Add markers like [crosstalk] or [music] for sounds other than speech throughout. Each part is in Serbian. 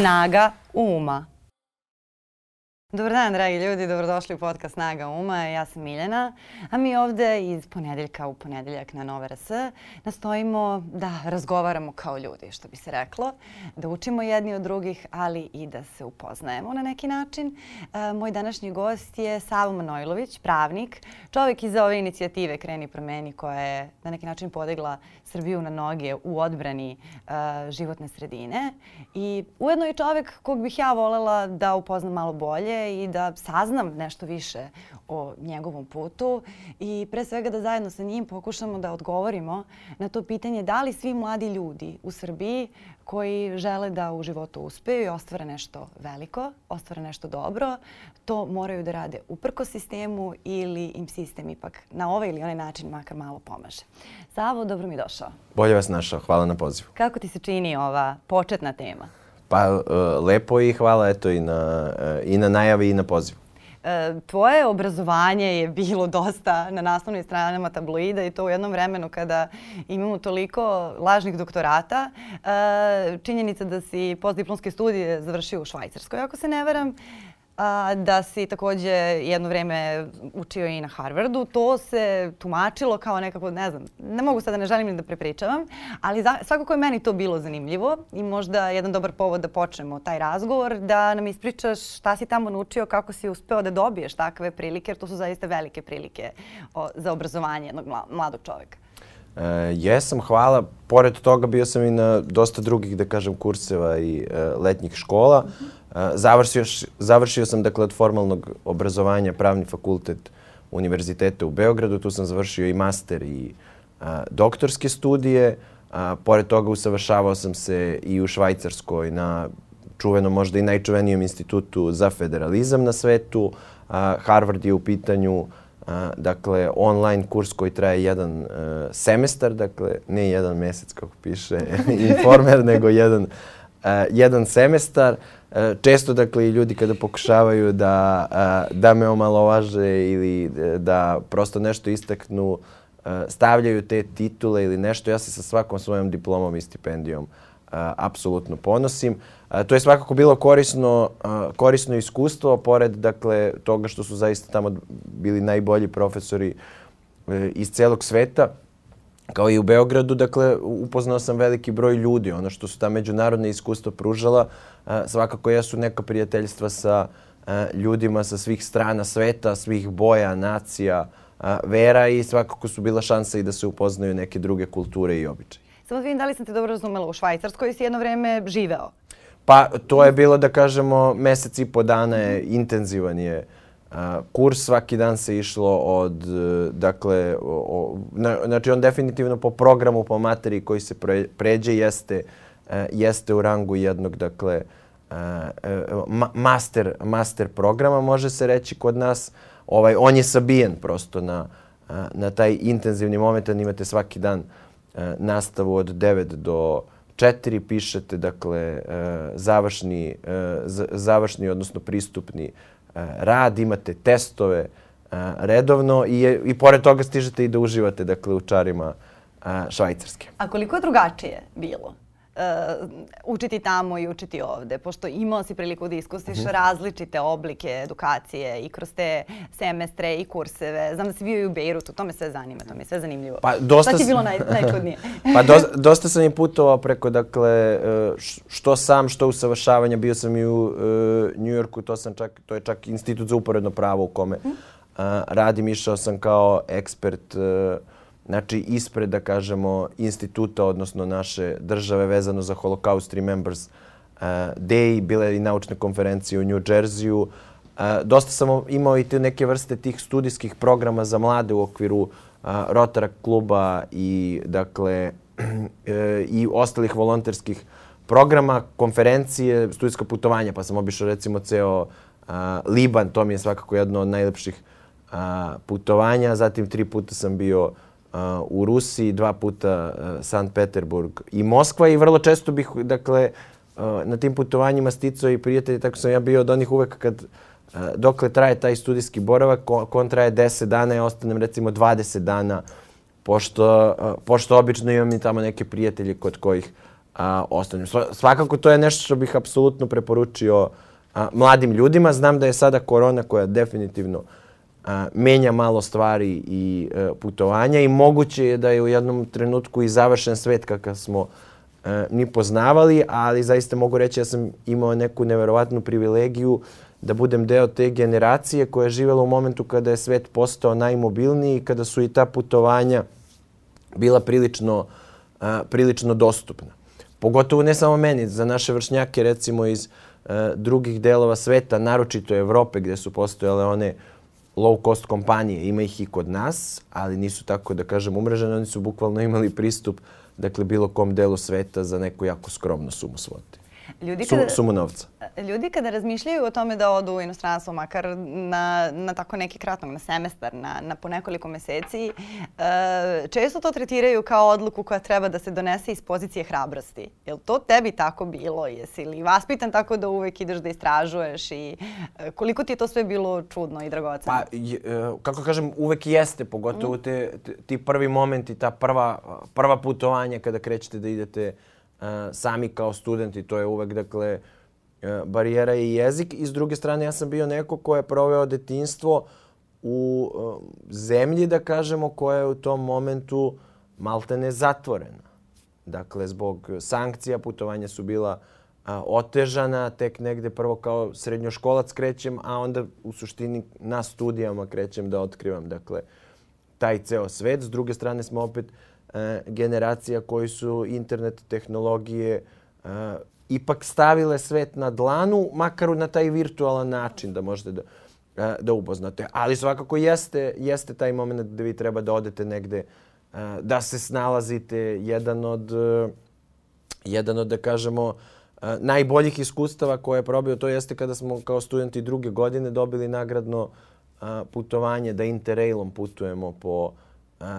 Snaga uma. Dobar dan, dragi ljudi, dobrodošli u podcast Snaga Uma. Ja sam Miljana, a mi ovde iz ponedeljka u ponedeljak na Nova RS nastojimo da razgovaramo kao ljudi, što bi se reklo, da učimo jedni od drugih, ali i da se upoznajemo na neki način. E, moj današnji gost je Savo Manojlović, pravnik, čovek iz ove inicijative Kreni promeni koja je na neki način podigla Srbiju na noge u odbrani uh, životne sredine i ujedno je čovek kog bih ja volela da upoznam malo bolje i da saznam nešto više o njegovom putu i pre svega da zajedno sa njim pokušamo da odgovorimo na to pitanje da li svi mladi ljudi u Srbiji koji žele da u životu uspeju i ostvare nešto veliko, ostvare nešto dobro, to moraju da rade uprko sistemu ili im sistem ipak na ovaj ili onaj način makar malo pomaže. Savo, dobro mi došao. Bolje vas našao, hvala na pozivu. Kako ti se čini ova početna tema? Pa uh, lepo i hvala eto i na, uh, i na najavi i na pozivu. E, tvoje obrazovanje je bilo dosta na naslovnim stranama tabloida i to u jednom vremenu kada imamo toliko lažnih doktorata. E, činjenica da si postdiplomske studije završio u Švajcarskoj, ako se ne veram a, da si takođe jedno vreme učio i na Harvardu. To se tumačilo kao nekako, ne znam, ne mogu sada, ne želim ni da prepričavam, ali za, svakako je meni to bilo zanimljivo i možda jedan dobar povod da počnemo taj razgovor, da nam ispričaš šta si tamo naučio, kako si uspeo da dobiješ takve prilike, jer to su zaista velike prilike o, za obrazovanje jednog mladog čoveka. E, jesam, hvala. Pored toga bio sam i na dosta drugih, da kažem, kurseva i e, letnjih škola. -hmm Završio, završio sam dakle od formalnog obrazovanja pravni fakultet Univerziteta u Beogradu. Tu sam završio i master i a, doktorske studije. A, pored toga usavršavao sam se i u Švajcarskoj na čuvenom, možda i najčuvenijem institutu za federalizam na svetu. A, Harvard je u pitanju a, dakle, online kurs koji traje jedan a, semestar, dakle, ne jedan mesec kako piše [laughs] informer, nego jedan, a, jedan semestar. E, često, dakle, i ljudi kada pokušavaju da, da me omalovaže ili e, da prosto nešto istaknu, e, stavljaju te titule ili nešto, ja se sa svakom svojom diplomom i stipendijom apsolutno ponosim. To je svakako bilo korisno, korisno iskustvo, pored dakle, toga što su zaista tamo bili najbolji profesori iz celog sveta kao i u Beogradu, dakle, upoznao sam veliki broj ljudi. Ono što su ta međunarodna iskustva pružala, svakako jesu neka prijateljstva sa ljudima sa svih strana sveta, svih boja, nacija, vera i svakako su bila šansa i da se upoznaju neke druge kulture i običaje. Samo da vidim da li sam te dobro razumela. U Švajcarskoj si jedno vreme živeo. Pa to je bilo da kažemo mesec i po dana je intenzivan je uh, kurs svaki dan se išlo od, dakle, o, na, znači on definitivno po programu, po materiji koji se pre, pređe jeste, e, jeste u rangu jednog, dakle, e, e, ma, master, master programa, može se reći kod nas. Ovaj, on je sabijen prosto na, na taj intenzivni moment, imate svaki dan nastavu od 9 do 4, pišete, dakle, završni, završni, odnosno pristupni E, rad, imate testove e, redovno i, i pored toga stižete i da uživate dakle, u čarima e, švajcarske. A koliko je drugačije bilo? Uh, učiti tamo i učiti ovde, pošto imao si priliku da iskustiš uh mhm. -huh. različite oblike edukacije i kroz te semestre i kurseve. Znam da si bio i u Beirutu, to me sve zanima, to mi je sve zanimljivo. Pa, dosta Šta ti je bilo naj, najčudnije? [laughs] pa do, dosta sam i putovao preko, dakle, e, što sam, što usavršavanja. Bio sam i u uh, New Yorku, to, sam čak, to je čak institut za uporedno pravo u kome uh, radim. Išao sam kao ekspert uh, znači ispred, da kažemo, instituta, odnosno naše države vezano za Holocaust Remembers uh, Day, bile i naučne konferencije u New Jerseyu. Uh, dosta sam imao i te neke vrste tih studijskih programa za mlade u okviru uh, Rotara kluba i, dakle, [clears throat] i ostalih volonterskih programa, konferencije, studijska putovanja, pa sam obišao recimo ceo uh, Liban, to mi je svakako jedno od najlepših uh, putovanja. Zatim tri puta sam bio uh, u Rusiji, dva puta Sankt Peterburg i Moskva i vrlo često bih, dakle, na tim putovanjima sticao i prijatelji, tako sam ja bio od onih uvek kad dokle traje taj studijski boravak, on traje 10 dana, ja ostanem recimo 20 dana, pošto, pošto obično imam i tamo neke prijatelje kod kojih a, ostanem. Svakako to je nešto što bih apsolutno preporučio a, mladim ljudima. Znam da je sada korona koja definitivno a, menja malo stvari i a, e, putovanja i moguće je da je u jednom trenutku i završen svet kakav smo a, e, mi poznavali, ali zaista mogu reći ja sam imao neku neverovatnu privilegiju da budem deo te generacije koja je živjela u momentu kada je svet postao najmobilniji i kada su i ta putovanja bila prilično, a, prilično dostupna. Pogotovo ne samo meni, za naše vršnjake recimo iz a, drugih delova sveta, naročito Evrope gdje su postojale one low cost kompanije. Ima ih i kod nas, ali nisu tako da kažem umrežene. Oni su bukvalno imali pristup dakle, bilo kom delu sveta za neku jako skromnu sumu svote. Ljudi kada, sumu novca. Ljudi kada razmišljaju o tome da odu u inostranstvo, makar na, na tako neki kratnog, na semestar, na, na po nekoliko meseci, e, često to tretiraju kao odluku koja treba da se donese iz pozicije hrabrosti. Je li to tebi tako bilo? Jesi li vaspitan tako da uvek ideš da istražuješ i e, koliko ti je to sve bilo čudno i dragoceno? Pa, je, kako kažem, uvek jeste, pogotovo mm. te, ti prvi momenti, ta prva, prva putovanja kada krećete da idete sami kao studenti, to je uvek, dakle, e, barijera i jezik. I s druge strane, ja sam bio neko ko je proveo detinstvo u e, zemlji, da kažemo, koja je u tom momentu maltene zatvorena. Dakle, zbog sankcija putovanja su bila a, otežana, tek negde prvo kao srednjoškolac krećem, a onda u suštini na studijama krećem da otkrivam, dakle, taj ceo svet. S druge strane smo opet e, generacija koji su internet tehnologije e, ipak stavile svet na dlanu, makar na taj virtualan način da možete da, e, da upoznate. Ali svakako jeste, jeste taj moment da vi treba da odete negde, e, da se snalazite. Jedan od, e, jedan od da kažemo, e, najboljih iskustava koje je probio, to jeste kada smo kao studenti druge godine dobili nagradno e, putovanje da Interrailom putujemo po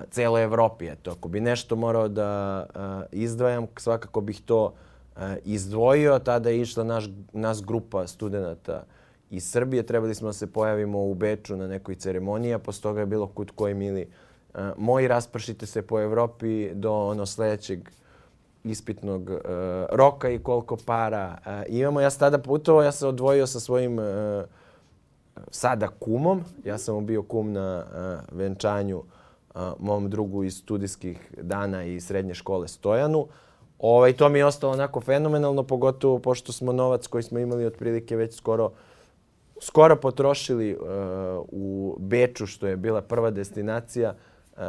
celoj Evropi. Eto, ako bi nešto morao da izdvajam, svakako bih to izdvojio. Tada je išla naš, nas grupa studenta iz Srbije. Trebali smo da se pojavimo u Beču na nekoj ceremoniji, a posle toga je bilo kut koji mili moji raspršite se po Evropi do ono sledećeg ispitnog uh, roka i koliko para uh, imamo. Ja sam tada putovao, ja sam odvojio sa svojim uh, sada kumom. Ja sam bio kum na uh, venčanju uh, mom drugu iz studijskih dana i srednje škole Stojanu. Ovaj, to mi je ostalo onako fenomenalno, pogotovo pošto smo novac koji smo imali otprilike već skoro skoro potrošili uh, u Beču, što je bila prva destinacija, uh,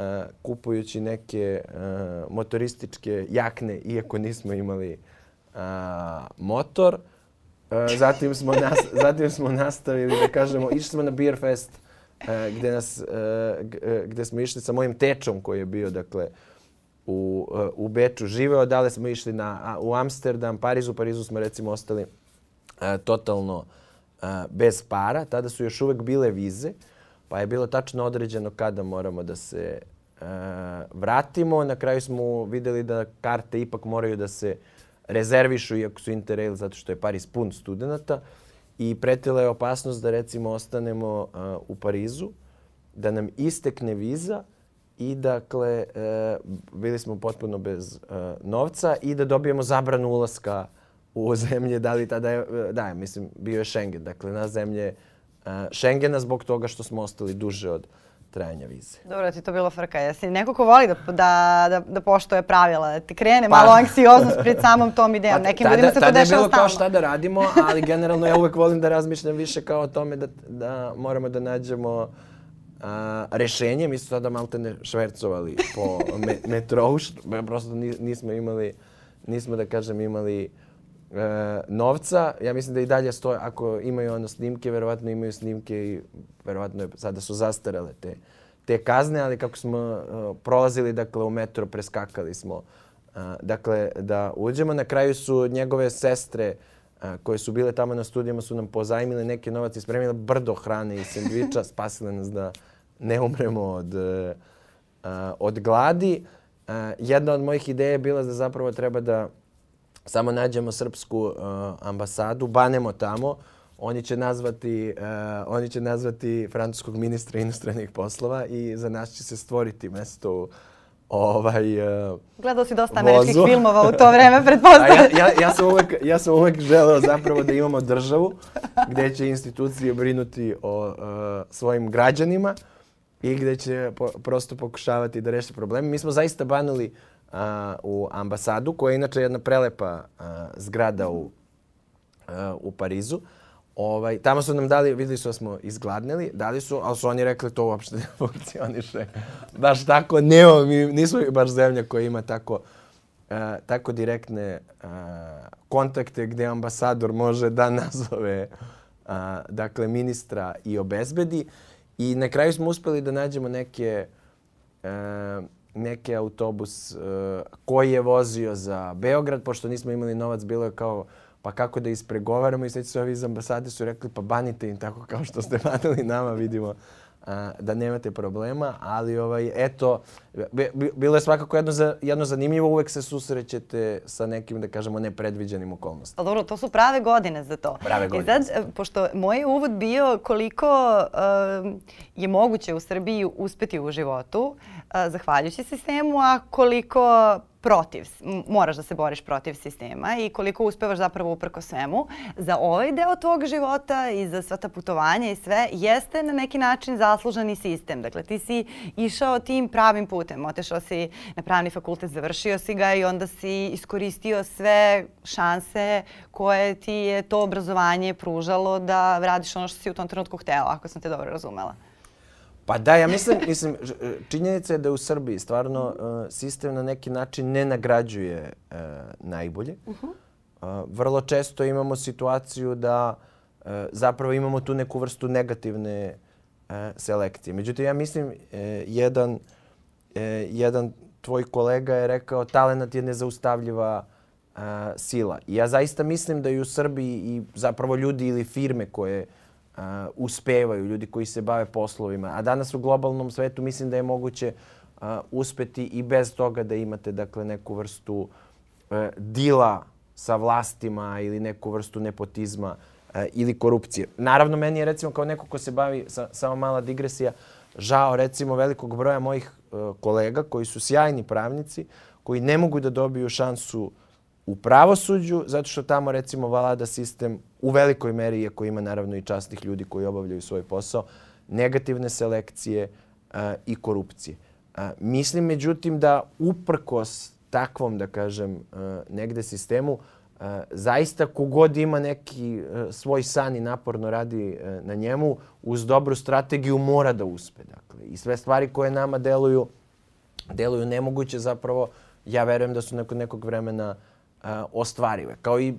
kupujući neke uh, motorističke jakne, iako nismo imali uh, motor. Uh, zatim, smo nas, zatim smo nastavili da kažemo, išli smo na Beer Fest gde, nas, e, e, gde smo išli sa mojim tečom koji je bio dakle, u, u Beču živeo. Dale smo išli na, u Amsterdam, Pariz. U Parizu smo recimo ostali totalno bez para. Tada su još uvek bile vize, pa je bilo tačno određeno kada moramo da se vratimo. Na kraju smo videli da karte ipak moraju da se rezervišu, iako su Interrail, zato što je Pariz pun studenta i pretila je opasnost da recimo ostanemo uh, u Parizu, da nam istekne viza i dakle uh, bili smo potpuno bez uh, novca i da dobijemo zabranu ulaska u zemlje, da li tada je, uh, da, mislim, bio je Schengen, dakle na zemlje uh, Schengena zbog toga što smo ostali duže od trajanja vize. Dobro, ti to bilo frka. Jesi neko ko voli da, da, da, da poštoje pravila, da ti krene pa, malo anksioznost pred samom tom idejom. Pa, Nekim ljudima se to dešava stalno. Tada je bilo kao šta da radimo, ali generalno ja uvek volim da razmišljam više kao o tome da, da moramo da nađemo a, rešenje. Mi smo tada malte ne švercovali po me, metrou, prosto nismo imali, nismo da kažem imali novca. Ja mislim da i dalje stoje, ako imaju ono snimke, verovatno imaju snimke i verovatno je, sada su zastarale te, te kazne, ali kako smo uh, prolazili dakle, u metro, preskakali smo uh, dakle, da uđemo. Na kraju su njegove sestre uh, koje su bile tamo na studijama su nam pozajmile neke novac i spremile brdo hrane i sendviča, [laughs] spasile nas da ne umremo od, od gladi. Uh, jedna od mojih ideja je bila da zapravo treba da samo nađemo srpsku uh, ambasadu, banemo tamo, oni će nazvati, uh, oni će nazvati francuskog ministra inostranih poslova i za nas će se stvoriti mesto u ovaj, uh, Gledao si dosta američkih vozu. [laughs] filmova u to vreme, pretpostavljam. ja, ja, ja, sam uvek, ja sam uvek želeo zapravo da imamo državu gde će institucije brinuti o uh, svojim građanima i gde će po, prosto pokušavati da reše probleme. Mi smo zaista banuli uh, u ambasadu, koja je inače jedna prelepa zgrada u, u Parizu. Ovaj, tamo su nam dali, videli su da smo izgladnili, dali su, ali su oni rekli to uopšte ne [laughs] funkcioniše. Baš tako, nema, mi nismo baš zemlja koja ima tako, uh, tako direktne uh, kontakte gde ambasador može da nazove uh, dakle, ministra i obezbedi. I na kraju smo uspeli da nađemo neke, neke autobus uh, koji je vozio za Beograd, pošto nismo imali novac, bilo je kao pa kako da ispregovaramo i sve su ovi iz ambasade su rekli pa banite im tako kao što ste [laughs] banili nama, vidimo da nemate problema, ali ovaj, eto, bilo je svakako jedno, za, jedno zanimljivo, uvek se susrećete sa nekim, da kažemo, nepredviđenim okolnostima. Ali dobro, to su prave godine za to. Prave godine. I sad, pošto moj uvod bio koliko uh, je moguće u Srbiji uspeti u životu, uh, zahvaljujući sistemu, a koliko protiv, moraš da se boriš protiv sistema i koliko uspevaš zapravo uprko svemu, za ovaj deo tvog života i za sva ta putovanja i sve, jeste na neki način zasluženi sistem. Dakle, ti si išao tim pravim putem, otešao si na pravni fakultet, završio si ga i onda si iskoristio sve šanse koje ti je to obrazovanje pružalo da radiš ono što si u tom trenutku htela, ako sam te dobro razumela. Pa da, ja mislim, mislim, činjenica je da u Srbiji stvarno uh, sistem na neki način ne nagrađuje uh, najbolje. Uh -huh. uh, vrlo često imamo situaciju da uh, zapravo imamo tu neku vrstu negativne uh, selekcije. Međutim, ja mislim, uh, jedan, uh, jedan tvoj kolega je rekao talenat je nezaustavljiva uh, sila. I ja zaista mislim da i u Srbiji i zapravo ljudi ili firme koje uh, uh, uspevaju, ljudi koji se bave poslovima. A danas u globalnom svetu mislim da je moguće uh, uspeti i bez toga da imate dakle, neku vrstu uh, dila sa vlastima ili neku vrstu nepotizma uh, ili korupcije. Naravno, meni je recimo kao neko ko se bavi, sa, samo mala digresija, žao recimo velikog broja mojih uh, kolega koji su sjajni pravnici, koji ne mogu da dobiju šansu u pravosuđu, zato što tamo recimo vlada sistem u velikoj meri, iako ima naravno i častnih ljudi koji obavljaju svoj posao, negativne selekcije uh, i korupcije. Uh, mislim međutim da uprkos takvom, da kažem, uh, negde sistemu, uh, zaista kogod ima neki uh, svoj san i naporno radi uh, na njemu, uz dobru strategiju mora da uspe. Dakle, I sve stvari koje nama deluju, deluju nemoguće zapravo, ja verujem da su nakon nekog vremena uh, ostvarive. Kao i,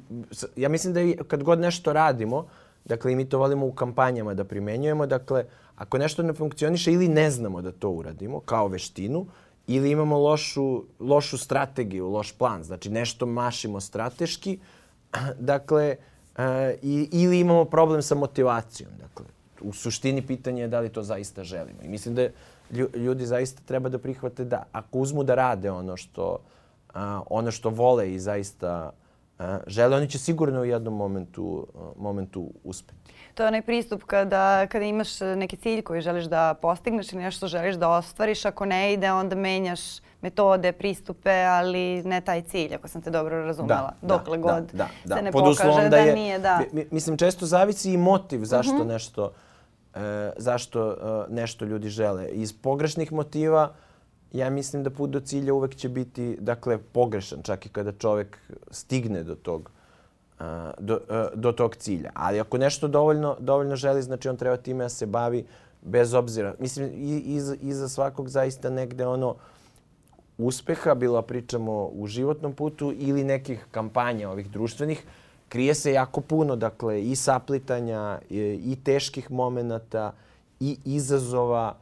ja mislim da i kad god nešto radimo, dakle i mi to volimo u kampanjama da primenjujemo, dakle ako nešto ne funkcioniše ili ne znamo da to uradimo kao veštinu, ili imamo lošu, lošu strategiju, loš plan, znači nešto mašimo strateški, [clears throat] dakle, e, i, ili imamo problem sa motivacijom. Dakle, u suštini pitanje je da li to zaista želimo. I mislim da ljudi zaista treba da prihvate da ako uzmu da rade ono što, a, ono što vole i zaista a, žele, oni će sigurno u jednom momentu, momentu uspeti. To je onaj pristup kada, kada imaš neki cilj koji želiš da postigneš ili nešto želiš da ostvariš. Ako ne ide, onda menjaš metode, pristupe, ali ne taj cilj, ako sam te dobro razumela. Da, Dokle da, god da, da, se ne Pod pokaže da, je, nije, da. Mislim, često zavisi i motiv zašto uh mhm. -huh. nešto, e, zašto e, nešto ljudi žele. Iz pogrešnih motiva ja mislim da put do cilja uvek će biti dakle pogrešan čak i kada čovek stigne do tog uh, do, uh, do tog cilja. Ali ako nešto dovoljno dovoljno želi, znači on treba time da se bavi bez obzira. Mislim iza, iza svakog zaista negde ono uspeha, bilo pričamo u životnom putu ili nekih kampanja ovih društvenih, krije se jako puno, dakle, i saplitanja, i, i teških momenata, i izazova,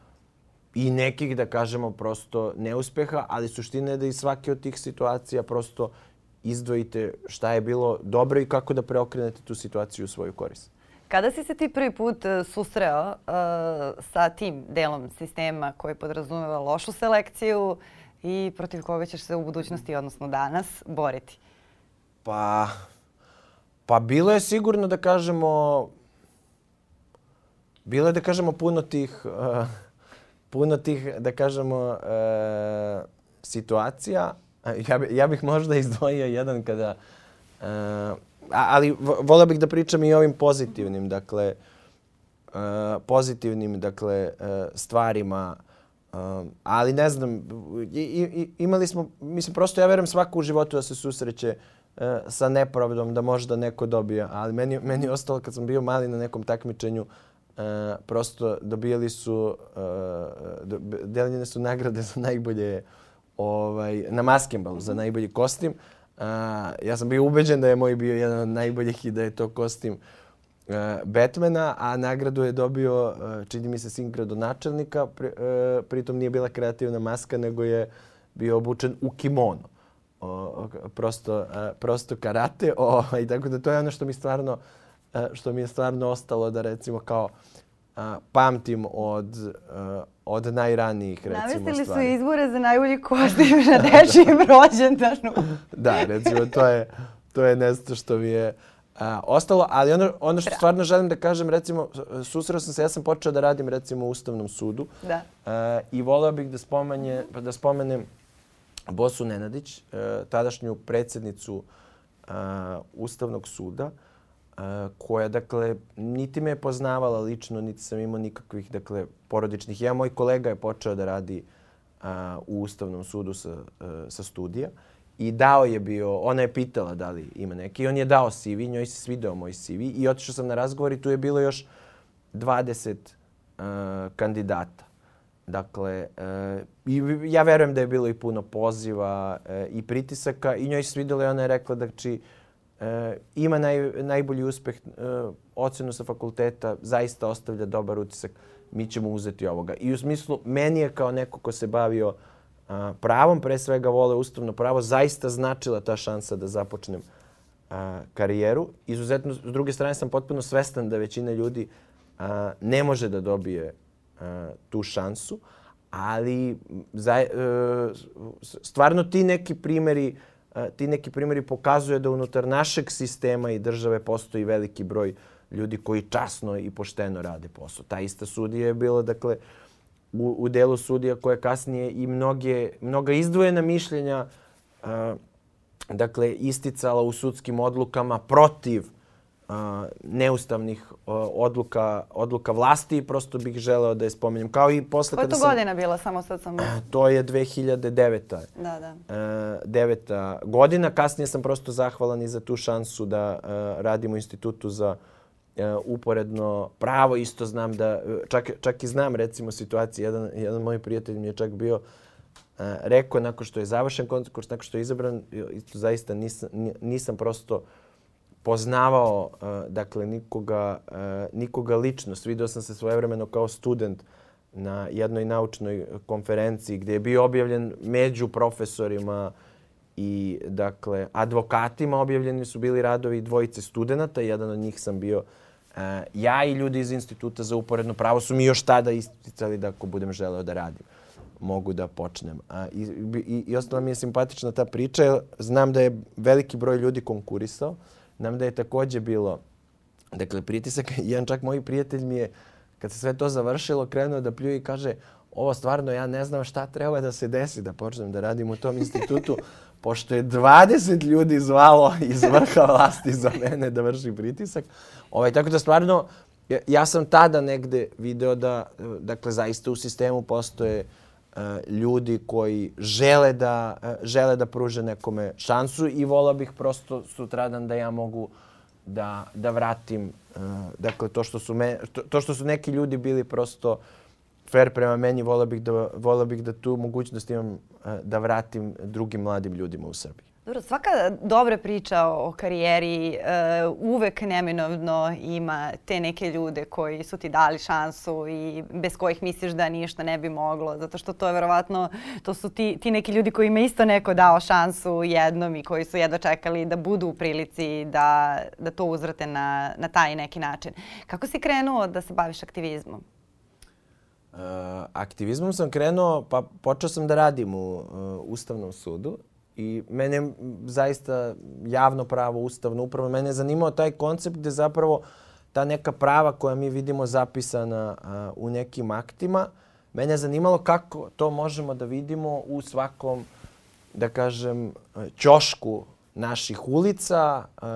i nekih, da kažemo, prosto neuspeha, ali suština je da iz svake od tih situacija prosto izdvojite šta je bilo dobro i kako da preokrenete tu situaciju u svoju korist. Kada si se ti prvi put e, susreo uh, sa tim delom sistema koji podrazumeva lošu selekciju i protiv koga ćeš se u budućnosti, odnosno danas, boriti? Pa, pa bilo je sigurno da kažemo, bilo je da kažemo puno tih uh, puno tih, da kažemo, e, situacija, ja, bi, ja bih možda izdvojio jedan kada, uh, ali volio bih da pričam i o ovim pozitivnim, dakle, uh, pozitivnim, dakle, uh, stvarima, uh, ali ne znam, i, i, imali smo, mislim, prosto ja verujem svaku u životu da se susreće uh, sa nepravdom, da možda neko dobije, ali meni, meni je ostalo kad sam bio mali na nekom takmičenju, uh, prosto dobijali su, uh, deljene su nagrade [laughs] za najbolje ovaj, na maskembalu za najbolji kostim. Uh, ja sam bio ubeđen da je moj bio jedan od najboljih i da je to kostim uh, Batmana, a nagradu je dobio, uh, čini mi se, sin gradonačelnika. Pri, uh, pritom nije bila kreativna maska, nego je bio obučen u kimono. O, prosto, uh, prosto karate. [laughs] O, I tako da to je ono što mi stvarno, što mi je stvarno ostalo da recimo kao uh, pamtim od, uh, od najranijih, recimo, Navestili stvari. su izbore za najbolji kostim na [laughs] dečijem rođendanu. [laughs] da, recimo, to je, to je nešto što mi je a, ostalo. Ali ono, ono što stvarno želim da kažem, recimo, susreo sam se, ja sam počeo da radim, recimo, u Ustavnom sudu. Da. A, I voleo bih da, spomanje, da spomenem Bosu Nenadić, a, tadašnju predsjednicu a, Ustavnog suda, koja, dakle, niti me je poznavala lično, niti sam imao nikakvih, dakle, porodičnih. Ja, moj kolega je počeo da radi a, u Ustavnom sudu sa, a, sa studija i dao je bio, ona je pitala da li ima neki, on je dao CV, njoj se svideo moj CV i otišao sam na razgovor i tu je bilo još 20 a, kandidata. Dakle, e, i ja verujem da je bilo i puno poziva e, i pritisaka i njoj se svidjelo i ona je rekla da či, e, ima naj, najbolji uspeh, e, ocenu sa fakulteta, zaista ostavlja dobar utisak, mi ćemo uzeti ovoga. I u smislu, meni je kao neko ko se bavio a, pravom, pre svega vole ustavno pravo, zaista značila ta šansa da započnem a, karijeru. Izuzetno, s druge strane, sam potpuno svestan da većina ljudi a, ne može da dobije a, tu šansu, ali za, e, stvarno ti neki primeri ti neki primjeri pokazuje da unutar našeg sistema i države postoji veliki broj ljudi koji časno i pošteno rade posao. Ta ista sudija je bila, dakle, u, u delu sudija koje kasnije i mnoge, mnoga izdvojena mišljenja uh, dakle, isticala u sudskim odlukama protiv neustavnih odluka, odluka vlasti. Prosto bih želeo da je spomenem. Kao i posle Koja to sam, godina bila? Samo sad sam... To je 2009. Da, da. Uh, deveta godina. Kasnije sam prosto zahvalan i za tu šansu da uh, radim u institutu za uh, uporedno pravo. Isto znam da, čak, čak i znam recimo situaciju, jedan, jedan moj prijatelj mi je čak bio uh, rekao nakon što je završen konkurs, nakon što je izabran, isto zaista nisam, nisam prosto uh, poznavao uh, dakle nikoga, uh, nikoga lično. Svidao sam se svojevremeno kao student na jednoj naučnoj konferenciji gdje je bio objavljen među profesorima i dakle advokatima objavljeni su bili radovi dvojice studenta. Jedan od njih sam bio uh, ja i ljudi iz Instituta za uporedno pravo su mi još tada isticali da ako budem želeo da radim mogu da počnem. A, i, i, I ostala mi je simpatična ta priča. Znam da je veliki broj ljudi konkurisao. Uh, Nam da je takođe bilo, dakle, pritisak. [laughs] Jedan čak moj prijatelj mi je, kad se sve to završilo, krenuo da pljuje i kaže, ovo stvarno ja ne znam šta treba da se desi da počnem da radim u tom institutu, [laughs] pošto je 20 ljudi zvalo iz vrha vlasti za mene da vrši pritisak. Ovaj, tako da stvarno, ja, ja sam tada negde video da, dakle, zaista u sistemu postoje uh, ljudi koji žele da, uh, žele da pruže nekome šansu i volao bih prosto sutradan da ja mogu da, da vratim uh, dakle to što su me, to, to što su neki ljudi bili prosto fair prema meni, volao bih da, volao bih da tu mogućnost imam da vratim drugim mladim ljudima u Srbiji. Dobro, svaka dobra priča o karijeri uh, uvek neminovno ima te neke ljude koji su ti dali šansu i bez kojih misliš da ništa ne bi moglo. Zato što to je verovatno, to su ti, ti neki ljudi koji ima isto neko dao šansu jednom i koji su jedva čekali da budu u prilici da, da to uzvrate na, na taj neki način. Kako si krenuo da se baviš aktivizmom? Uh, aktivizmom sam krenuo, pa počeo sam da radim u uh, Ustavnom sudu I mene zaista javno pravo, ustavno upravo, mene je zanimao taj koncept gde zapravo ta neka prava koja mi vidimo zapisana a, u nekim aktima mene je zanimalo kako to možemo da vidimo u svakom, da kažem, ćošku naših ulica, uh,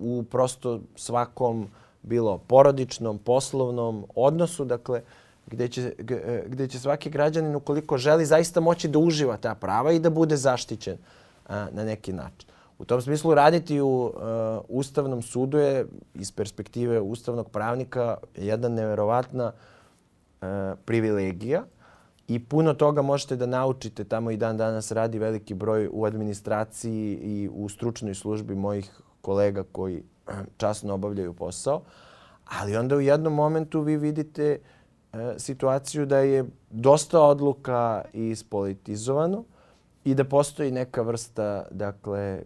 u prosto svakom bilo porodičnom, poslovnom odnosu, dakle, gde će, gde će svaki građanin, ukoliko želi, zaista moći da uživa ta prava i da bude zaštićen na neki način. U tom smislu raditi u uh, Ustavnom sudu je iz perspektive ustavnog pravnika jedna neverovatna uh, privilegija i puno toga možete da naučite. Tamo i dan danas radi veliki broj u administraciji i u stručnoj službi mojih kolega koji časno obavljaju posao. Ali onda u jednom momentu vi vidite situaciju da je dosta odluka ispolitizovano i da postoji neka vrsta dakle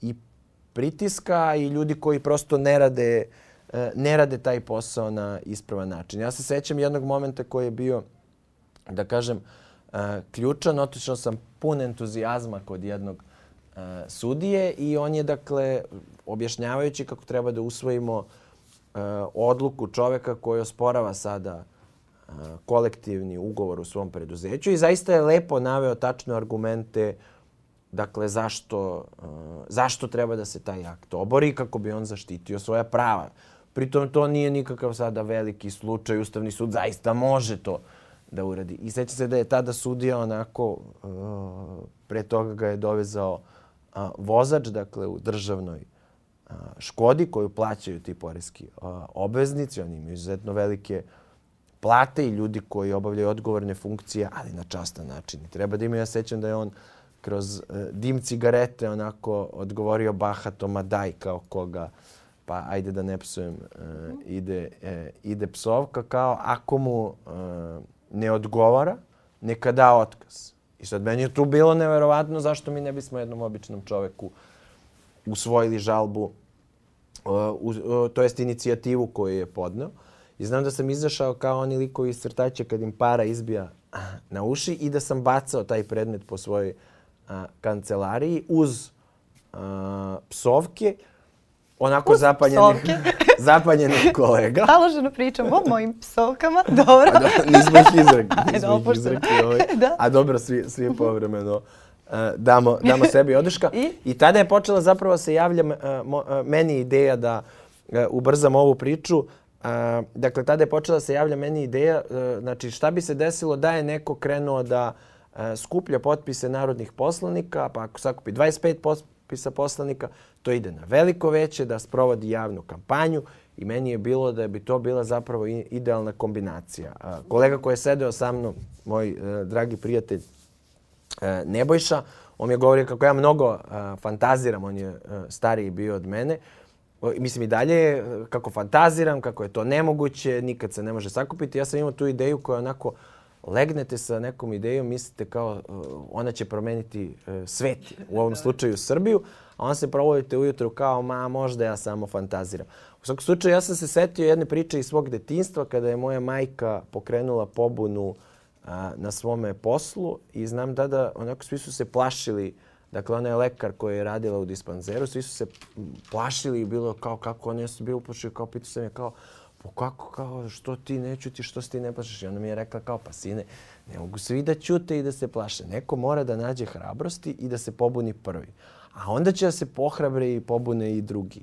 i pritiska i ljudi koji prosto ne rade, e, ne rade taj posao na ispravan način. Ja se sećam jednog momenta koji je bio, da kažem, e, ključan. Otišao sam pun entuzijazma kod jednog e, sudije i on je, dakle, objašnjavajući kako treba da usvojimo odluku čoveka koji osporava sada kolektivni ugovor u svom preduzeću i zaista je lepo naveo tačne argumente Dakle, zašto, uh, zašto treba da se taj akt obori kako bi on zaštitio svoja prava. Pritom to nije nikakav sada veliki slučaj. Ustavni sud zaista može to da uradi. I seća se da je tada sudija onako, uh, pre toga ga je dovezao uh, vozač, dakle u državnoj uh, škodi koju plaćaju ti poreski uh, obveznici. Oni imaju izuzetno velike plate i ljudi koji obavljaju odgovorne funkcije, ali na častan način. I treba da imaju, ja sećam da je on uh, kroz uh, dim cigarete onako odgovorio bahato ma daj kao koga pa ajde da ne psujem uh, ide, uh, ide psovka kao ako mu uh, ne odgovara neka da otkaz. I sad meni je tu bilo neverovatno zašto mi ne bismo jednom običnom čoveku usvojili žalbu, uh, uh, to jest inicijativu koju je podneo. I znam da sam izašao kao oni likovi iz crtaća kad im para izbija na uši i da sam bacao taj predmet po svojoj a, kancelariji uz a, psovke onako uz zapanjenih [laughs] kolega. Taloženo pričam o mojim psovkama, [laughs] dobro. A do, nismo ih izrekli, [laughs] nismo ih izrekli. Ovaj. da. A dobro, svi, svi povremeno uh, damo, damo sebi odrška. I? I tada je počela zapravo se javlja uh, mo, uh, meni ideja da uh, ubrzam ovu priču. Uh, dakle, tada je počela se javlja meni ideja, uh, znači šta bi se desilo da je neko krenuo da uh, E, skuplja potpise narodnih poslanika, pa ako sakupi 25 potpisa poslanika, to ide na veliko veće da sprovodi javnu kampanju i meni je bilo da bi to bila zapravo idealna kombinacija. Kolega koji je sedeo sa mnom, moj e, dragi prijatelj e, Nebojša, on mi je govorio kako ja mnogo fantaziram, on je stariji bio od mene, mislim i dalje kako fantaziram, kako je to nemoguće, nikad se ne može sakupiti. Ja sam imao tu ideju koja onako legnete sa nekom idejom, mislite kao uh, ona će promeniti uh, svet, u ovom slučaju Srbiju, a onda se provodite ujutru kao ma možda ja samo fantaziram. U svakom slučaju ja sam se setio jedne priče iz svog detinstva kada je moja majka pokrenula pobunu uh, na svome poslu i znam tada onako svi su se plašili Dakle, ona je lekar koja je radila u dispanzeru, svi su se plašili i bilo kao kako, oni su bili uplašili, kao pitao sam je kao, po kako, kao, što ti ne čuti, što se ti ne plašiš? I ona mi je rekla kao, pa sine, ne mogu svi da ćute i da se plaše. Neko mora da nađe hrabrosti i da se pobuni prvi. A onda će da se pohrabre i pobune i drugi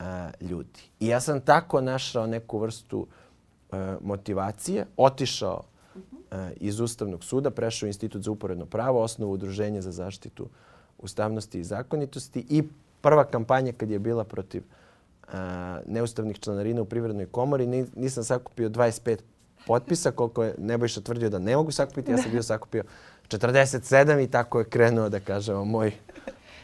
uh, ljudi. I ja sam tako našao neku vrstu uh, motivacije, otišao uh, iz Ustavnog suda, prešao u Institut za uporedno pravo, osnovu Udruženja za zaštitu ustavnosti i zakonitosti i prva kampanja kad je bila protiv uh, neustavnih članarina u Privrednoj komori. Nisam sakupio 25 potpisa, koliko je Nebojša tvrdio da ne mogu sakupiti. Ja sam bio sakupio 47 i tako je krenuo, da kažemo, moj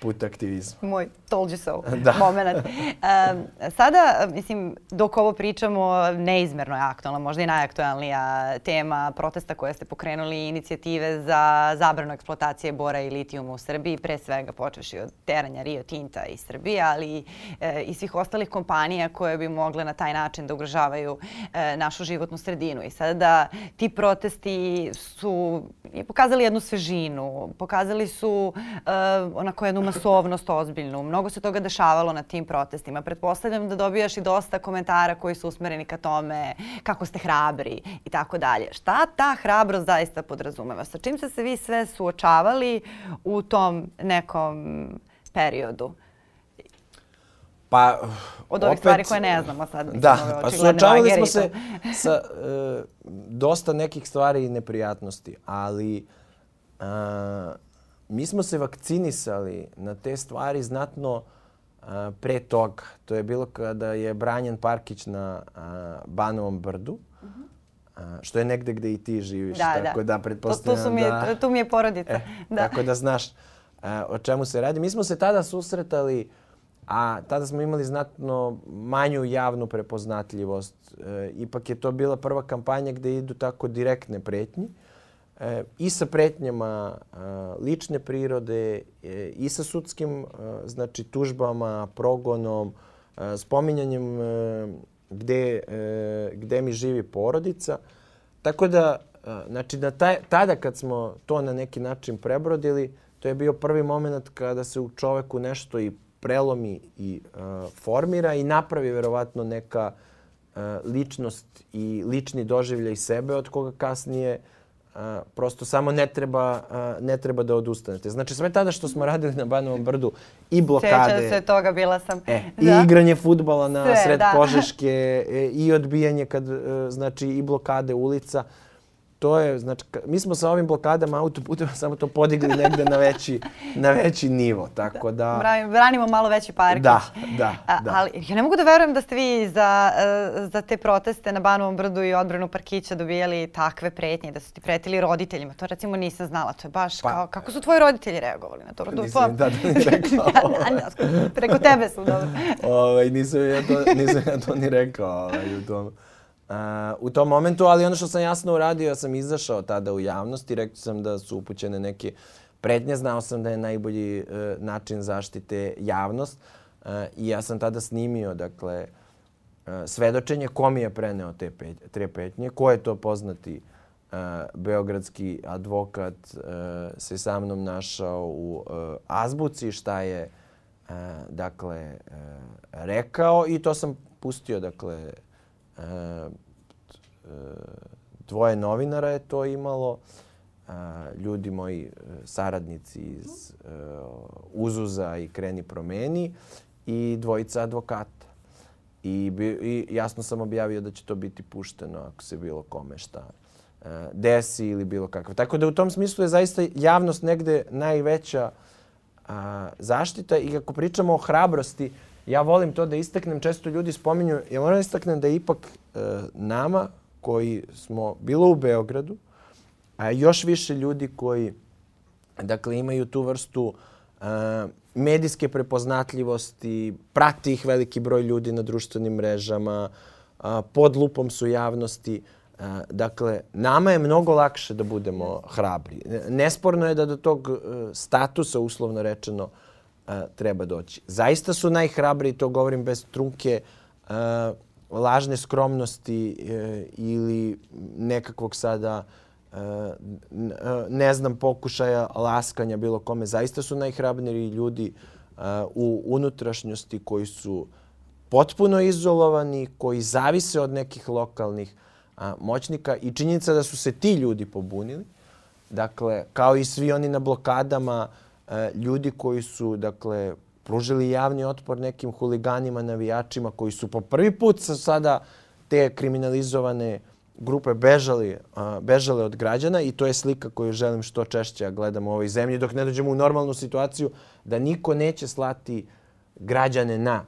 put aktivizma. Moj told you so [laughs] da. moment. Um, sada, mislim, dok ovo pričamo, neizmerno je aktualna, možda i najaktualnija tema protesta koje ste pokrenuli, inicijative za zabranu eksploatacije bora i litijuma u Srbiji, pre svega počeši od teranja Rio Tinta iz Srbije, ali e, i svih ostalih kompanija koje bi mogle na taj način da ugrožavaju e, našu životnu sredinu. I sada da ti protesti su pokazali jednu svežinu, pokazali su e, onako jednu masovnost ozbiljnu. Mnogo se toga dešavalo na tim protestima. Pretpostavljam da dobijaš i dosta komentara koji su usmereni ka tome kako ste hrabri i tako dalje. Šta ta hrabrost zaista podrazumeva? Sa čim ste se vi sve suočavali u tom nekom periodu? Pa, Od ovih opet, stvari koje ne znamo sad. Mislim, Da, pa suočavali smo se [laughs] sa e, dosta nekih stvari i neprijatnosti, ali a, mi smo se vakcinisali na te stvari znatno a, pre toga. To je bilo kada je Branjan Parkić na a, Banovom brdu, a, što je negde gde i ti živiš. Da, tako da. da, To, pretpostavljam tu, su mi, je- da... tu mi je porodica. E, [laughs] da. Tako da znaš a, o čemu se radi. Mi smo se tada susretali, a tada smo imali znatno manju javnu prepoznatljivost. E, ipak je to bila prva kampanja gde idu tako direktne pretnje. E, I sa pretnjama a, lične prirode, e, i sa sudskim a, znači, tužbama, progonom, spominjanjem e, gde, e, gde mi živi porodica. Tako da, znači, na taj, tada kad smo to na neki način prebrodili, to je bio prvi moment kada se u čoveku nešto i prelomi i a, formira i napravi verovatno neka ličnost i lični doživljaj sebe od koga kasnije a, prosto samo ne treba, a, ne treba da odustanete. Znači sve tada što smo radili na Banovom brdu i blokade, Sjećam se toga, bila sam. E, da. I igranje futbala na Sve, sred da. Požeške e, i odbijanje kad, e, znači i blokade ulica. To je, znači, mi smo sa ovim blokadama autoputeva [laughs] samo to podigli negde na veći, na veći nivo, tako da... Bra- Branimo malo veći parkić. Da, da, A, da. Ali ja ne mogu da verujem da ste vi za, e, za te proteste na Banovom brdu i odbranu parkića dobijali takve pretnje, da su ti pretili roditeljima. To recimo nisam znala. To je baš Pa- kao, kako su tvoji roditelji reagovali na to? Nisam da, da [laughs] ni rekao. Da, da, Preko tebe su, dobro. ovaj, nisam, ja to, nisam ja to ni rekao ovaj, u tom. Uh, u tom momentu, ali ono što sam jasno uradio, ja sam izašao tada u javnost i rekao sam da su upućene neke pretnje. Znao sam da je najbolji uh, način zaštite javnost uh, i ja sam tada snimio, dakle, svedočenje ko mi je preneo te, pet, te petnje, ko je to poznati beogradski advokat se sa mnom našao u azbuci, šta je dakle rekao i to sam pustio dakle dvoje novinara je to imalo ljudi moji uh, saradnici iz uh, Uzuza i Kreni promeni i dvojica advokata. I, I jasno sam objavio da će to biti pušteno ako se bilo kome šta desi ili bilo kakav. Tako da u tom smislu je zaista javnost negde najveća a, zaštita i ako pričamo o hrabrosti, ja volim to da istaknem, često ljudi spominju, ja moram da istaknem da je ipak e, nama koji smo bilo u Beogradu, a još više ljudi koji dakle imaju tu vrstu e, medijske prepoznatljivosti, prati ih veliki broj ljudi na društvenim mrežama, a, pod lupom su javnosti. A, dakle, nama je mnogo lakše da budemo hrabri. Nesporno je da do tog e, statusa, uslovno rečeno, e, treba doći. Zaista su najhrabriji, to govorim bez trunke, lažne skromnosti e, ili nekakvog sada e, e, ne znam, pokušaja laskanja bilo kome. Zaista su najhrabriji ljudi u unutrašnjosti koji su potpuno izolovani, koji zavise od nekih lokalnih moćnika i činjenica da su se ti ljudi pobunili. Dakle, kao i svi oni na blokadama, ljudi koji su, dakle, pružili javni otpor nekim huliganima, navijačima koji su po prvi put sa sada te kriminalizovane grupe bežali, a, bežale od građana i to je slika koju želim što češće da gledam u ovoj zemlji dok ne dođemo u normalnu situaciju da niko neće slati građane na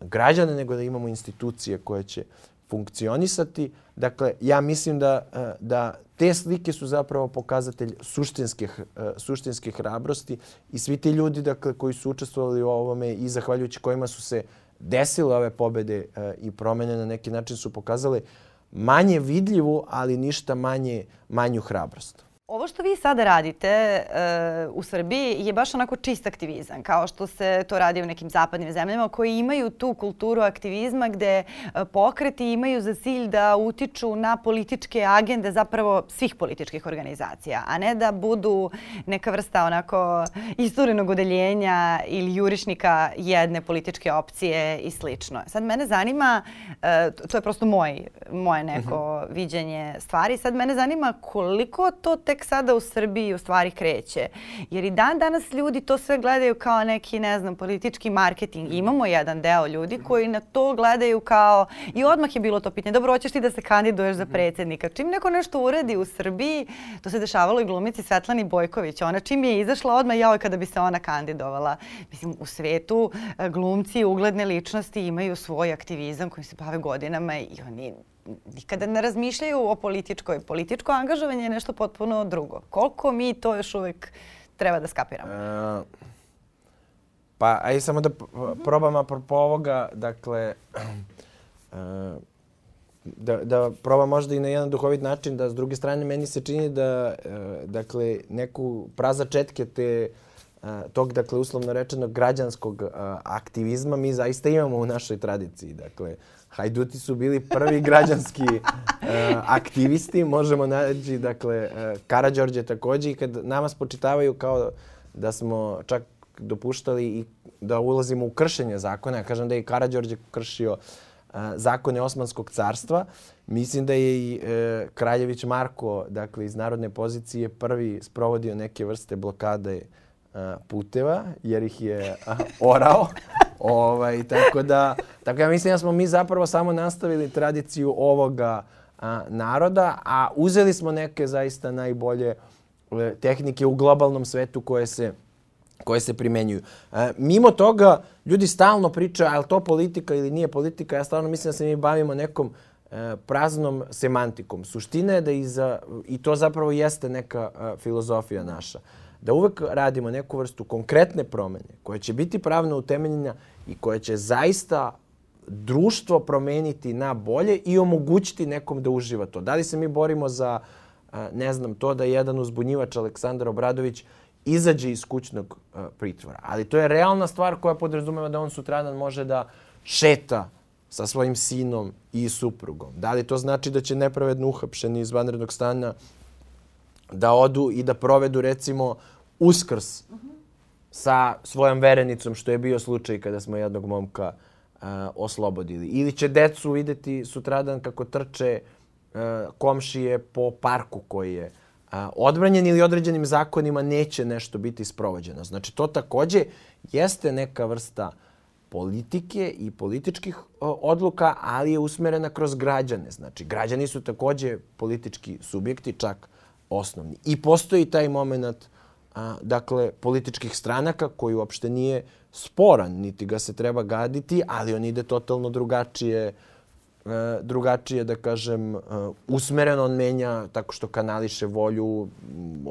građane, nego da imamo institucije koje će funkcionisati. Dakle, ja mislim da, e, da te slike su zapravo pokazatelj suštinske, suštinske hrabrosti i svi ti ljudi dakle, koji su učestvovali u ovome i zahvaljujući kojima su se desile ove pobede e, i promene na neki način su pokazale manje vidljivu, ali ništa manje, manju hrabrost. Ovo što vi sada radite uh, u Srbiji je baš onako čist aktivizam, kao što se to radi u nekim zapadnim zemljama koji imaju tu kulturu aktivizma gde uh, pokreti imaju za cilj da utiču na političke agende zapravo svih političkih organizacija, a ne da budu neka vrsta onako isturenog odeljenja ili jurišnika jedne političke opcije i slično. Sad mene zanima, uh, to je prosto moj, moje neko uh mhm. -huh. viđenje stvari, sad mene zanima koliko to tek sada u Srbiji u stvari kreće. Jer i dan danas ljudi to sve gledaju kao neki, ne znam, politički marketing. Imamo jedan deo ljudi koji na to gledaju kao i odmah je bilo to pitanje, dobro, hoćeš ti da se kandiduješ za predsednika. Čim neko nešto uradi u Srbiji, to se dešavalo i glumici Svetlani Bojković. Ona čim je izašla odmah, jao kada bi se ona kandidovala. Mislim, u svetu e, glumci, ugledne ličnosti imaju svoj aktivizam koji se bave godinama i oni nikada ne razmišljaju o političkoj. Političko angažovanje je nešto potpuno drugo. Koliko mi to još uvek treba da skapiramo? E, pa, aj samo da probam apropo ovoga, dakle, [clears throat] e, da, da probam možda i na jedan duhovit način, da s druge strane meni se čini da, e, dakle, neku prazačetke te e, tog, dakle, uslovno rečeno, građanskog aktivizma mi zaista imamo u našoj tradiciji. Dakle, Hajduti su bili prvi građanski uh, [laughs] aktivisti, možemo naći, dakle, uh, Karadžorđe takođe i kad nama spočitavaju kao da smo čak dopuštali i da ulazimo u kršenje zakona, ja kažem da je i Karadžorđe kršio uh, zakone Osmanskog carstva, mislim da je i uh, Kraljević Marko, dakle, iz narodne pozicije prvi sprovodio neke vrste blokade uh, puteva, jer ih je orao. [laughs] Ovaj, tako da, tako ja mislim da smo mi zapravo samo nastavili tradiciju ovoga a, naroda, a uzeli smo neke zaista najbolje e, tehnike u globalnom svetu koje se koje se primenjuju. E, mimo toga, ljudi stalno pričaju, je li to politika ili nije politika, ja stvarno mislim da se mi bavimo nekom e, praznom semantikom. Suština je da iza, i to zapravo jeste neka e, filozofija naša, da uvek radimo neku vrstu konkretne promene koje će biti pravno utemeljena i koja će zaista društvo promeniti na bolje i omogućiti nekom da uživa to. Da li se mi borimo za, ne znam, to da jedan uzbunjivač Aleksandar Obradović izađe iz kućnog pritvora. Ali to je realna stvar koja podrazumeva da on sutradan može da šeta sa svojim sinom i suprugom. Da li to znači da će nepravedno uhapšeni iz vanrednog stana da odu i da provedu recimo uskrs uh -huh sa svojom verenicom, što je bio slučaj kada smo jednog momka uh, oslobodili. Ili će decu videti sutradan kako trče uh, komšije po parku koji je uh, odbranjen ili određenim zakonima neće nešto biti sprovođeno. Znači, to takođe jeste neka vrsta politike i političkih odluka, ali je usmerena kroz građane. Znači, građani su takođe politički subjekti, čak osnovni. I postoji taj moment a, dakle, političkih stranaka koji uopšte nije sporan, niti ga se treba gaditi, ali on ide totalno drugačije, e, drugačije, da kažem, e, usmereno on menja tako što kanališe volju,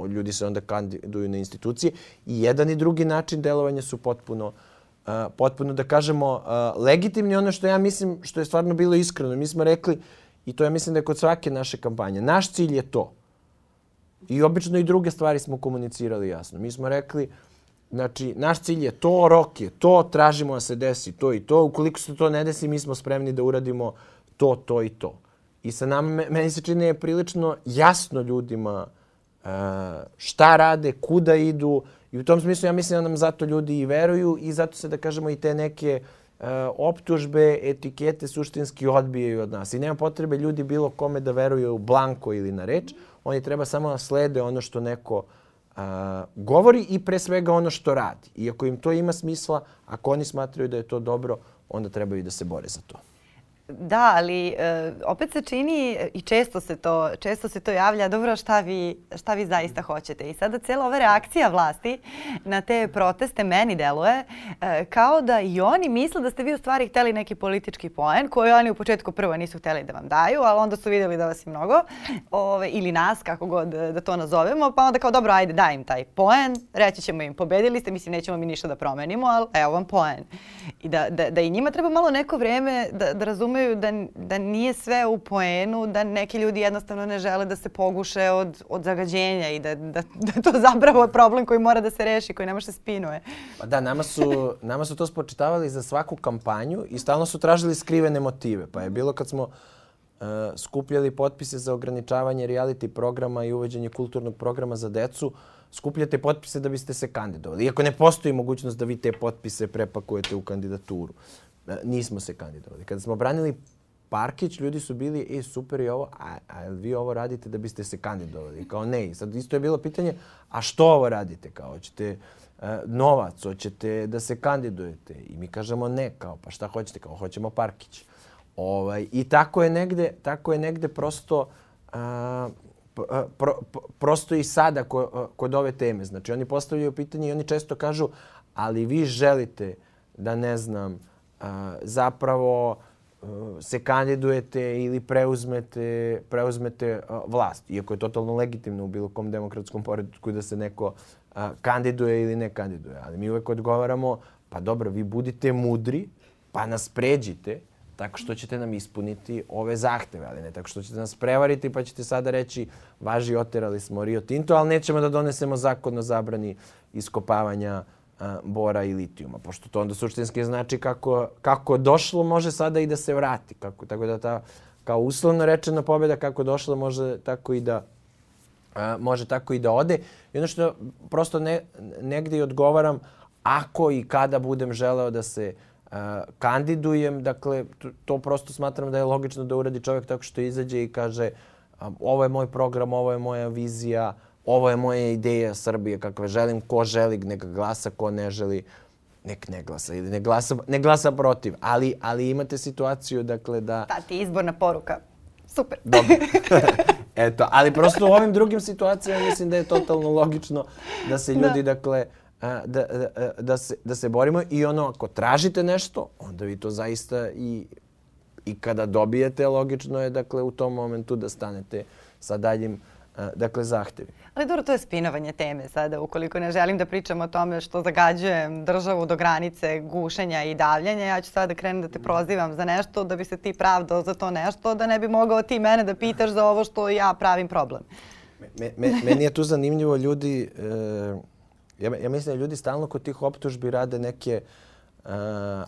ljudi se onda kandiduju na institucije i jedan i drugi način delovanja su potpuno e, potpuno, da kažemo, legitimni. Ono što ja mislim, što je stvarno bilo iskreno, mi smo rekli, i to ja mislim da je kod svake naše kampanje, naš cilj je to, I obično i druge stvari smo komunicirali jasno. Mi smo rekli, znači, naš cilj je to, rok je to, tražimo da se desi to i to. Ukoliko se to ne desi, mi smo spremni da uradimo to, to i to. I sa nama, meni se čini je prilično jasno ljudima uh, šta rade, kuda idu. I u tom smislu ja mislim da nam zato ljudi i veruju i zato se, da kažemo, i te neke uh, optužbe, etikete suštinski odbijaju od nas. I nema potrebe ljudi bilo kome da veruju blanko ili na reč. Mm Oni treba samo da slede ono što neko a, govori i pre svega ono što radi. I ako im to ima smisla, ako oni smatraju da je to dobro, onda trebaju da se bore za to. Da, ali e, opet se čini i često se to, često se to javlja, dobro šta vi, šta vi zaista hoćete. I sada cijela ova reakcija vlasti na te proteste meni deluje e, kao da i oni misle da ste vi u stvari hteli neki politički poen koji oni u početku prvo nisu hteli da vam daju, ali onda su vidjeli da vas je mnogo ove, ili nas, kako god da to nazovemo, pa onda kao dobro, ajde daj im taj poen, reći ćemo im pobedili ste, mislim nećemo mi ništa da promenimo, ali evo vam poen. I da, da, da i njima treba malo neko vreme da, da razumeju da, da nije sve u poenu, da neki ljudi jednostavno ne žele da se poguše od, od zagađenja i da, da, da to zapravo je problem koji mora da se reši, koji ne može se spinuje. Pa da, nama su, nama su to spočitavali za svaku kampanju i stalno su tražili skrivene motive. Pa je bilo kad smo uh, skupljali potpise za ograničavanje reality programa i uvođenje kulturnog programa za decu, skupljate potpise da biste se kandidovali. Iako ne postoji mogućnost da vi te potpise prepakujete u kandidaturu. E, nismo se kandidovali. Kada smo branili Parkić, ljudi su bili, e, super je ovo, a, a vi ovo radite da biste se kandidovali? Kao ne. Sad isto je bilo pitanje, a što ovo radite? Kao, hoćete uh, novac, hoćete da se kandidujete? I mi kažemo ne, kao, pa šta hoćete? Kao, hoćemo Parkić. Ovaj, I tako je negde, tako je negde prosto uh, pro, prosto i sada ko, kod ove teme. Znači oni postavljaju pitanje i oni često kažu ali vi želite da ne znam zapravo se kandidujete ili preuzmete, preuzmete vlast. Iako je totalno legitimno u bilo kom demokratskom poredku da se neko kandiduje ili ne kandiduje. Ali mi uvek odgovaramo pa dobro, vi budite mudri, pa nas pređite tako što ćete nam ispuniti ove zahteve, ali ne tako što ćete nas prevariti pa ćete sada reći važi oterali smo Rio Tinto, ali nećemo da donesemo zakon o zabrani iskopavanja a, bora i litijuma, pošto to onda suštinski znači kako, kako došlo može sada i da se vrati. Kako, tako da ta kao uslovno rečena pobjeda kako došla može tako i da a, može tako i da ode. I ono što prosto ne, negde i odgovaram, ako i kada budem želeo da se kandidujem. Dakle, to prosto smatram da je logično da uradi čovjek tako što izađe i kaže ovo je moj program, ovo je moja vizija, ovo je moja ideja Srbije kakve želim, ko želi neka glasa, ko ne želi nek ne glasa ili ne glasa, ne glasa protiv. Ali, ali imate situaciju dakle da... Ta ti izborna poruka. Super. Dobro. [laughs] Eto, ali prosto u ovim drugim situacijama mislim da je totalno logično da se ljudi, da. dakle, da, da, da, se, da se borimo i ono ako tražite nešto, onda vi to zaista i, i kada dobijete, logično je dakle u tom momentu da stanete sa daljim dakle zahtevi. Ali dobro, to je spinovanje teme sada. Ukoliko ne želim da pričam o tome što zagađujem državu do granice gušenja i davljanja, ja ću sada da krenem da te prozivam za nešto, da bi se ti pravdao za to nešto, da ne bi mogao ti mene da pitaš za ovo što ja pravim problem. Me, me, meni je tu zanimljivo ljudi, e, Ja, ja mislim da ljudi stalno kod tih optužbi rade neke uh,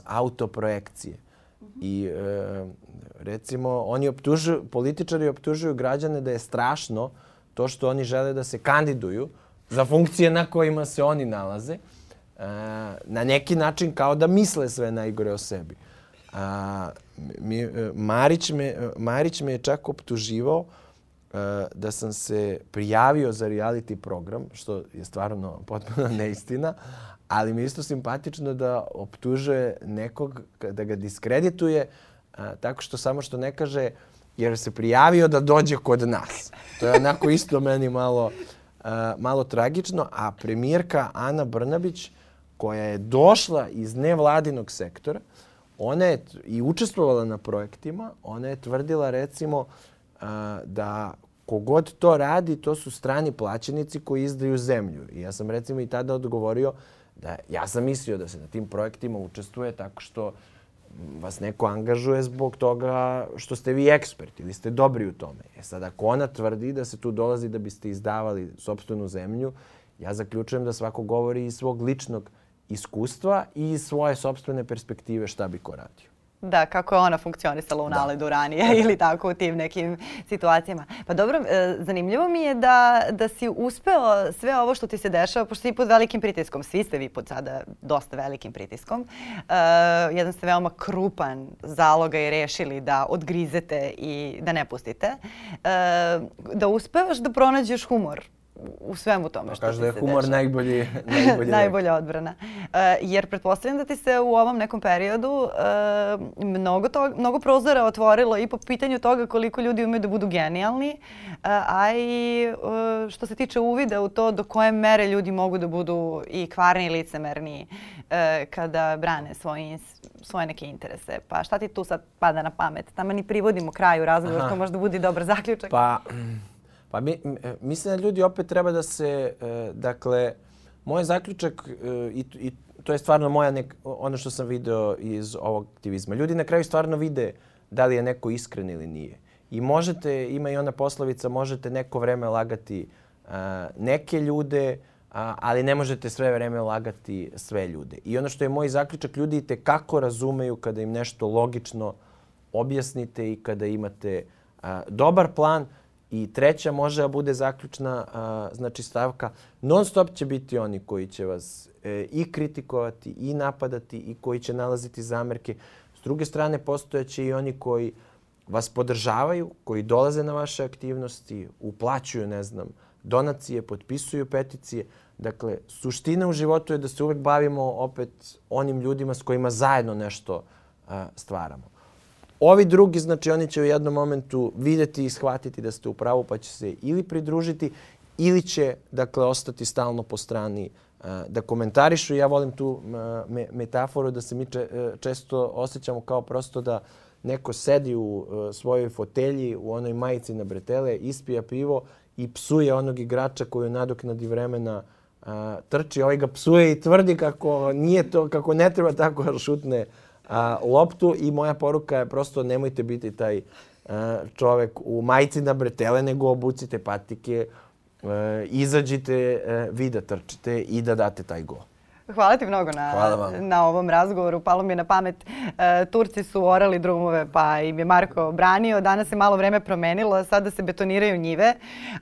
autoprojekcije. I uh, recimo oni optužuju, političari optužuju građane da je strašno to što oni žele da se kandiduju za funkcije na kojima se oni nalaze. Uh, na neki način kao da misle sve najgore o sebi. A, mi, Marić, me, Marić me je čak optuživao da sam se prijavio za reality program, što je stvarno potpuno [laughs] neistina, ali mi je isto simpatično da optužuje nekog, da ga diskredituje, tako što samo što ne kaže jer se prijavio da dođe kod nas. To je onako isto meni malo, eh, malo tragično, a premijerka Ana Brnabić, koja je došla iz nevladinog sektora, ona je i učestvovala na projektima, ona je tvrdila recimo da kogod to radi, to su strani plaćenici koji izdaju zemlju. I ja sam recimo i tada odgovorio da ja sam mislio da se na tim projektima učestvuje tako što vas neko angažuje zbog toga što ste vi eksperti ili ste dobri u tome. E sad, ako ona tvrdi da se tu dolazi da biste izdavali sobstvenu zemlju, ja zaključujem da svako govori iz svog ličnog iskustva i iz svoje sobstvene perspektive šta bi ko radio. Da, kako je ona funkcionisala u da. naledu ranije [laughs] ili tako u tim nekim situacijama. Pa dobro, e, zanimljivo mi je da, da si uspeo sve ovo što ti se dešava, pošto si pod velikim pritiskom, svi ste vi pod sada dosta velikim pritiskom, uh, jedan ste veoma krupan zaloga i rešili da odgrizete i da ne pustite, uh, da uspevaš da pronađeš humor u svemu tome pa što Kaže da je humor najbolji, [laughs] najbolji najbolja odbrana. Uh, jer pretpostavljam da ti se u ovom nekom periodu uh, mnogo, to, mnogo prozora otvorilo i po pitanju toga koliko ljudi umeju da budu genijalni, uh, a i uh, što se tiče uvida u to do koje mere ljudi mogu da budu i kvarni i licemerni uh, kada brane svoje, svoje neke interese. Pa šta ti tu sad pada na pamet? Tamo ni privodimo kraju razgovor, to možda budi dobar zaključak. Pa, Pa mi, e, mislim da ljudi opet treba da se, e, dakle, moj zaključak e, i, i to je stvarno moja nek, ono što sam video iz ovog aktivizma. Ljudi na kraju stvarno vide da li je neko iskren ili nije. I možete, ima i ona poslovica, možete neko vreme lagati neke ljude, ali ne možete sve vreme lagati sve ljude. I ono što je moj zaključak, ljudi te kako razumeju kada im nešto logično objasnite i kada imate dobar plan. I treća može da bude zaključna a, znači stavka. Non stop će biti oni koji će vas e, i kritikovati i napadati i koji će nalaziti zamerke. S druge strane, postojeće i oni koji vas podržavaju, koji dolaze na vaše aktivnosti, uplaćuju, ne znam, donacije, potpisuju peticije. Dakle, suština u životu je da se uvek bavimo opet onim ljudima s kojima zajedno nešto a, stvaramo. Ovi drugi, znači, oni će u jednom momentu videti i shvatiti da ste u pravu, pa će se ili pridružiti ili će, dakle, ostati stalno po strani a, da komentarišu. Ja volim tu me, metaforu da se mi če, često osjećamo kao prosto da neko sedi u svojoj fotelji, u onoj majici na bretele, ispija pivo i psuje onog igrača koju nadoknadi vremena trči, ovaj ga psuje i tvrdi kako nije to, kako ne treba tako šutne a, loptu i moja poruka je prosto nemojte biti taj a, čovek u majici na bretele, nego obucite patike, a, izađite a, vi da trčite i da date taj gol. Hvala ti mnogo na, na ovom razgovoru. Palo mi je na pamet, e, Turci su orali drumove pa im je Marko branio. Danas se malo vreme promenilo, sada se betoniraju njive,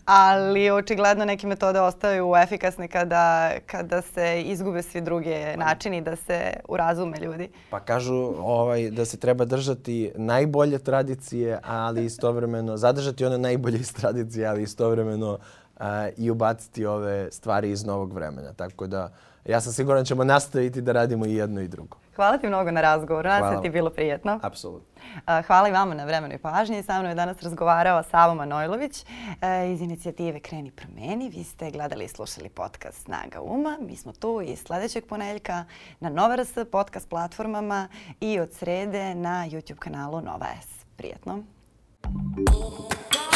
ali očigledno neke metode ostaju efikasne kada, kada se izgube svi druge načini da se urazume ljudi. Pa kažu ovaj, da se treba držati najbolje tradicije, ali istovremeno zadržati one najbolje iz tradicije, ali istovremeno uh, i ubaciti ove stvari iz novog vremena. Tako da ja sam siguran da ćemo nastaviti da radimo i jedno i drugo. Hvala ti mnogo na razgovoru. Nadam se ti je bilo prijetno. Apsolutno. Hvala i vama na vremenu i pažnji. Sa mnom je danas razgovarao Savo Manojlović e, iz inicijative Kreni promeni. Vi ste gledali i slušali podcast Snaga uma. Mi smo tu i sledećeg poneljka na Nova RS podcast platformama i od srede na YouTube kanalu Nova S. Prijetno. Thank you.